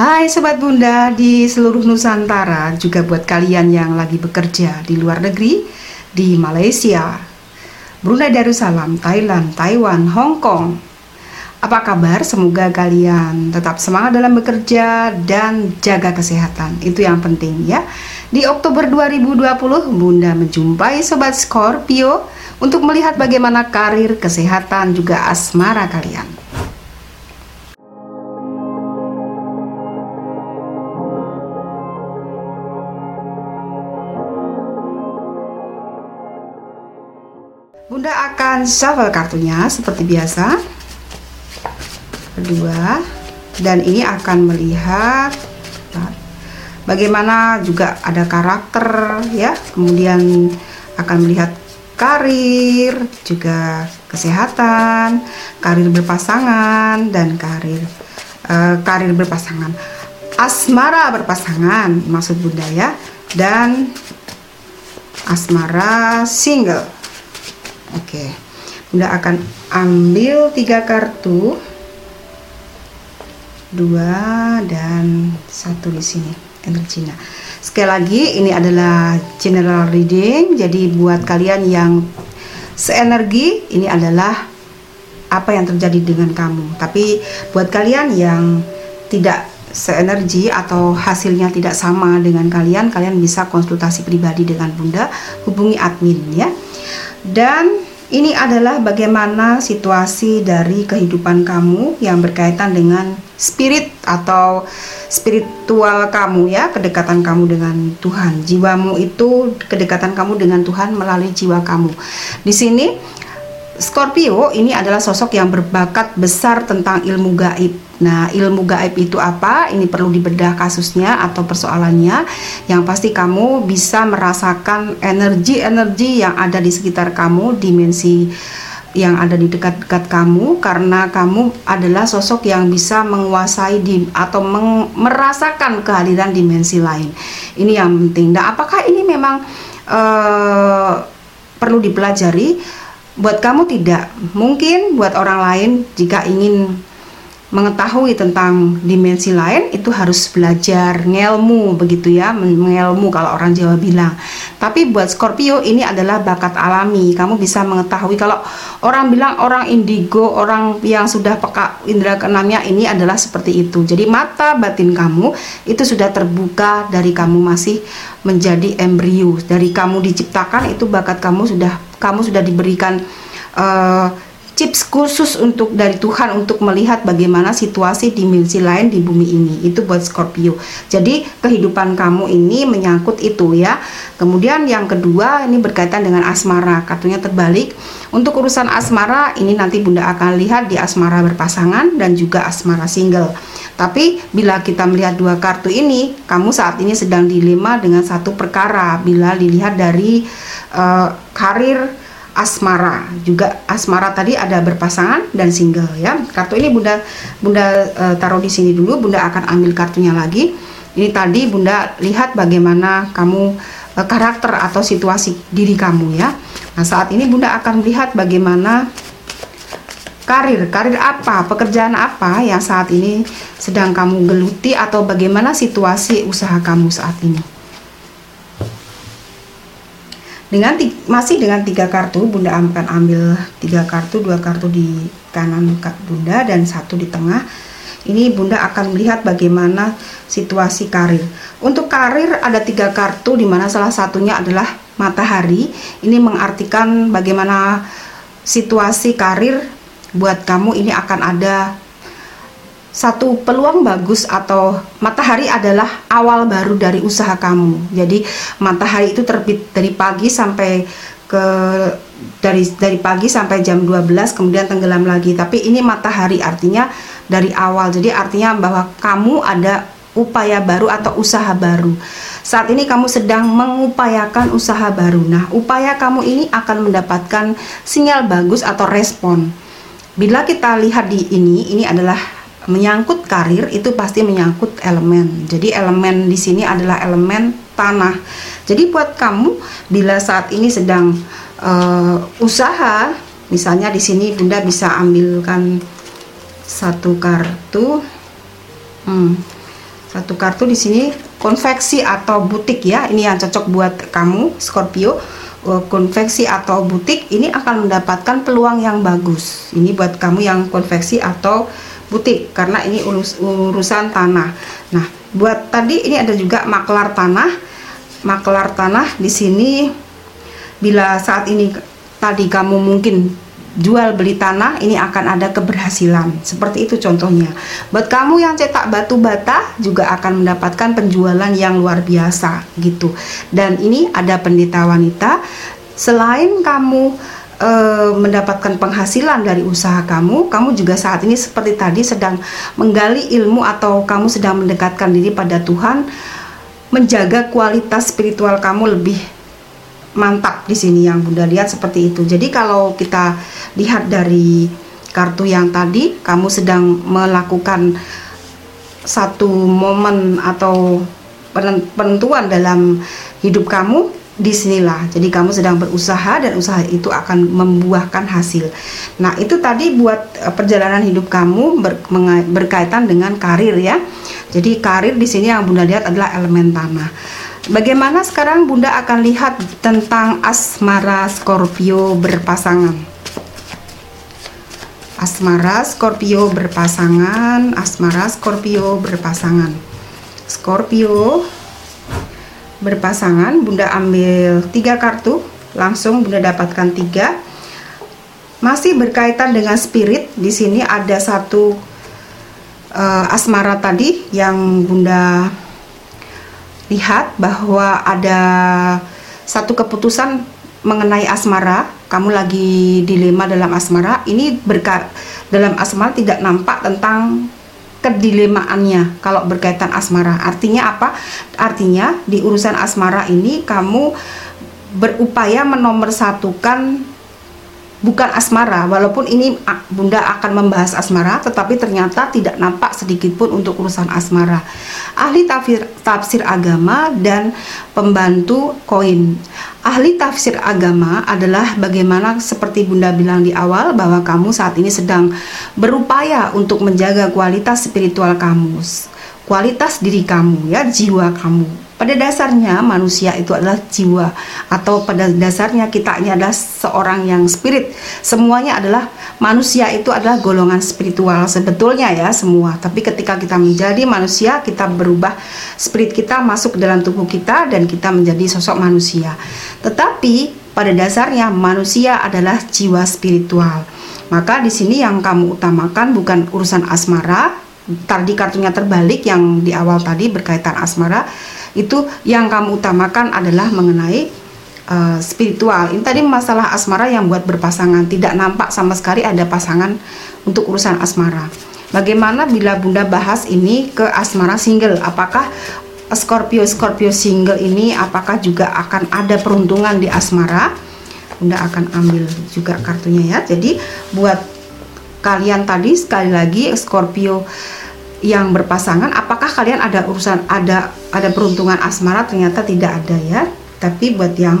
Hai Sobat Bunda di seluruh Nusantara, juga buat kalian yang lagi bekerja di luar negeri, di Malaysia, Brunei Darussalam, Thailand, Taiwan, Hong Kong. Apa kabar? Semoga kalian tetap semangat dalam bekerja dan jaga kesehatan. Itu yang penting ya. Di Oktober 2020, Bunda menjumpai Sobat Scorpio untuk melihat bagaimana karir, kesehatan, juga asmara kalian. Bunda akan shuffle kartunya seperti biasa. Kedua, dan ini akan melihat bagaimana juga ada karakter ya, kemudian akan melihat karir, juga kesehatan, karir berpasangan dan karir uh, karir berpasangan. Asmara berpasangan maksud Bunda ya dan asmara single Oke, Bunda akan ambil tiga kartu, dua dan satu di sini energinya. Sekali lagi ini adalah general reading, jadi buat kalian yang seenergi ini adalah apa yang terjadi dengan kamu. Tapi buat kalian yang tidak seenergi atau hasilnya tidak sama dengan kalian, kalian bisa konsultasi pribadi dengan Bunda, hubungi admin ya. Dan ini adalah bagaimana situasi dari kehidupan kamu yang berkaitan dengan spirit atau spiritual kamu ya, kedekatan kamu dengan Tuhan. Jiwamu itu kedekatan kamu dengan Tuhan melalui jiwa kamu. Di sini Scorpio ini adalah sosok yang berbakat besar tentang ilmu gaib. Nah, ilmu gaib itu apa? Ini perlu dibedah kasusnya atau persoalannya. Yang pasti kamu bisa merasakan energi-energi yang ada di sekitar kamu, dimensi yang ada di dekat-dekat kamu karena kamu adalah sosok yang bisa menguasai di atau meng, merasakan kehadiran dimensi lain. Ini yang penting. Nah, apakah ini memang uh, perlu dipelajari? Buat kamu tidak. Mungkin buat orang lain jika ingin mengetahui tentang dimensi lain itu harus belajar ngelmu begitu ya mengelmu kalau orang Jawa bilang. Tapi buat Scorpio ini adalah bakat alami. Kamu bisa mengetahui kalau orang bilang orang indigo orang yang sudah peka indera keenamnya ini adalah seperti itu. Jadi mata batin kamu itu sudah terbuka dari kamu masih menjadi embrio. Dari kamu diciptakan itu bakat kamu sudah kamu sudah diberikan uh, chips khusus untuk dari Tuhan untuk melihat bagaimana situasi dimensi lain di bumi ini. Itu buat Scorpio. Jadi kehidupan kamu ini menyangkut itu ya. Kemudian yang kedua ini berkaitan dengan asmara. Kartunya terbalik. Untuk urusan asmara ini nanti Bunda akan lihat di asmara berpasangan dan juga asmara single. Tapi bila kita melihat dua kartu ini, kamu saat ini sedang dilema dengan satu perkara. Bila dilihat dari uh, karir asmara. Juga asmara tadi ada berpasangan dan single ya. Kartu ini bunda bunda e, taruh di sini dulu. Bunda akan ambil kartunya lagi. Ini tadi bunda lihat bagaimana kamu e, karakter atau situasi diri kamu ya. Nah saat ini bunda akan melihat bagaimana karir. Karir apa pekerjaan apa yang saat ini sedang kamu geluti atau bagaimana situasi usaha kamu saat ini dengan masih dengan tiga kartu bunda akan ambil tiga kartu dua kartu di kanan bunda dan satu di tengah. Ini bunda akan melihat bagaimana situasi karir. Untuk karir ada tiga kartu di mana salah satunya adalah matahari. Ini mengartikan bagaimana situasi karir buat kamu. Ini akan ada satu peluang bagus atau matahari adalah awal baru dari usaha kamu. Jadi matahari itu terbit dari pagi sampai ke dari dari pagi sampai jam 12 kemudian tenggelam lagi. Tapi ini matahari artinya dari awal. Jadi artinya bahwa kamu ada upaya baru atau usaha baru. Saat ini kamu sedang mengupayakan usaha baru. Nah, upaya kamu ini akan mendapatkan sinyal bagus atau respon. Bila kita lihat di ini, ini adalah menyangkut karir itu pasti menyangkut elemen. Jadi elemen di sini adalah elemen tanah. Jadi buat kamu bila saat ini sedang uh, usaha, misalnya di sini Bunda bisa ambilkan satu kartu. Hmm. Satu kartu di sini konveksi atau butik ya. Ini yang cocok buat kamu Scorpio. Eh, konveksi atau butik ini akan mendapatkan peluang yang bagus. Ini buat kamu yang konveksi atau butik karena ini urus, urusan tanah. Nah, buat tadi ini ada juga maklar tanah. Maklar tanah di sini bila saat ini tadi kamu mungkin jual beli tanah ini akan ada keberhasilan seperti itu contohnya buat kamu yang cetak batu bata juga akan mendapatkan penjualan yang luar biasa gitu dan ini ada pendeta wanita selain kamu e, mendapatkan penghasilan dari usaha kamu kamu juga saat ini seperti tadi sedang menggali ilmu atau kamu sedang mendekatkan diri pada Tuhan menjaga kualitas spiritual kamu lebih mantap di sini yang Bunda lihat seperti itu. Jadi kalau kita lihat dari kartu yang tadi, kamu sedang melakukan satu momen atau penentuan dalam hidup kamu di sinilah. Jadi kamu sedang berusaha dan usaha itu akan membuahkan hasil. Nah itu tadi buat e, perjalanan hidup kamu ber, berkaitan dengan karir ya. Jadi karir di sini yang bunda lihat adalah elemen tanah. Bagaimana sekarang Bunda akan lihat tentang asmara Scorpio berpasangan? Asmara Scorpio berpasangan, asmara Scorpio berpasangan. Scorpio berpasangan, Bunda ambil tiga kartu, langsung Bunda dapatkan tiga. Masih berkaitan dengan spirit, di sini ada satu uh, asmara tadi yang Bunda lihat bahwa ada satu keputusan mengenai asmara, kamu lagi dilema dalam asmara, ini berkat dalam asmara tidak nampak tentang kedilemaannya kalau berkaitan asmara. Artinya apa? Artinya di urusan asmara ini kamu berupaya menomorsatukan bukan asmara walaupun ini bunda akan membahas asmara tetapi ternyata tidak nampak sedikit pun untuk urusan asmara. Ahli tafsir, tafsir agama dan pembantu koin. Ahli tafsir agama adalah bagaimana seperti bunda bilang di awal bahwa kamu saat ini sedang berupaya untuk menjaga kualitas spiritual kamu kualitas diri kamu ya jiwa kamu pada dasarnya manusia itu adalah jiwa atau pada dasarnya kita ini adalah seorang yang spirit. Semuanya adalah manusia itu adalah golongan spiritual sebetulnya ya semua. Tapi ketika kita menjadi manusia, kita berubah spirit kita masuk ke dalam tubuh kita dan kita menjadi sosok manusia. Tetapi pada dasarnya manusia adalah jiwa spiritual. Maka di sini yang kamu utamakan bukan urusan asmara, tadi kartunya terbalik yang di awal tadi berkaitan asmara itu yang kamu utamakan adalah mengenai uh, spiritual. Ini tadi masalah asmara yang buat berpasangan tidak nampak sama sekali ada pasangan untuk urusan asmara. Bagaimana bila Bunda bahas ini ke asmara single? Apakah Scorpio Scorpio single ini apakah juga akan ada peruntungan di asmara? Bunda akan ambil juga kartunya ya. Jadi buat kalian tadi sekali lagi Scorpio yang berpasangan apakah kalian ada urusan ada ada peruntungan asmara? Ternyata tidak ada ya. Tapi buat yang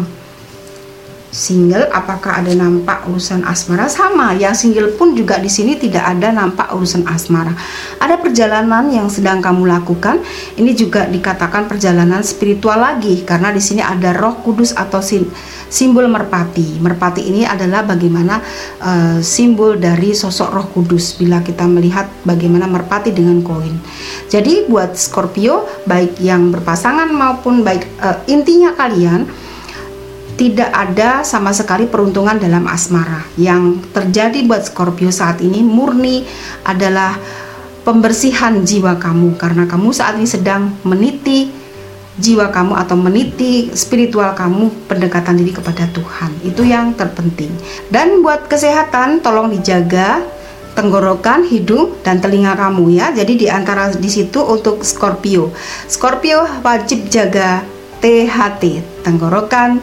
single apakah ada nampak urusan asmara? Sama yang single pun juga di sini tidak ada nampak urusan asmara. Ada perjalanan yang sedang kamu lakukan. Ini juga dikatakan perjalanan spiritual lagi karena di sini ada Roh Kudus atau sim, simbol merpati. Merpati ini adalah bagaimana uh, simbol dari sosok Roh Kudus bila kita melihat bagaimana merpati dengan koin. Jadi buat Scorpio baik yang berpasangan maupun baik uh, intinya kalian tidak ada sama sekali peruntungan dalam asmara. Yang terjadi buat Scorpio saat ini murni adalah pembersihan jiwa kamu karena kamu saat ini sedang meniti jiwa kamu atau meniti spiritual kamu pendekatan diri kepada Tuhan. Itu yang terpenting. Dan buat kesehatan tolong dijaga tenggorokan, hidung dan telinga kamu ya. Jadi di antara di situ untuk Scorpio. Scorpio wajib jaga THT, tenggorokan,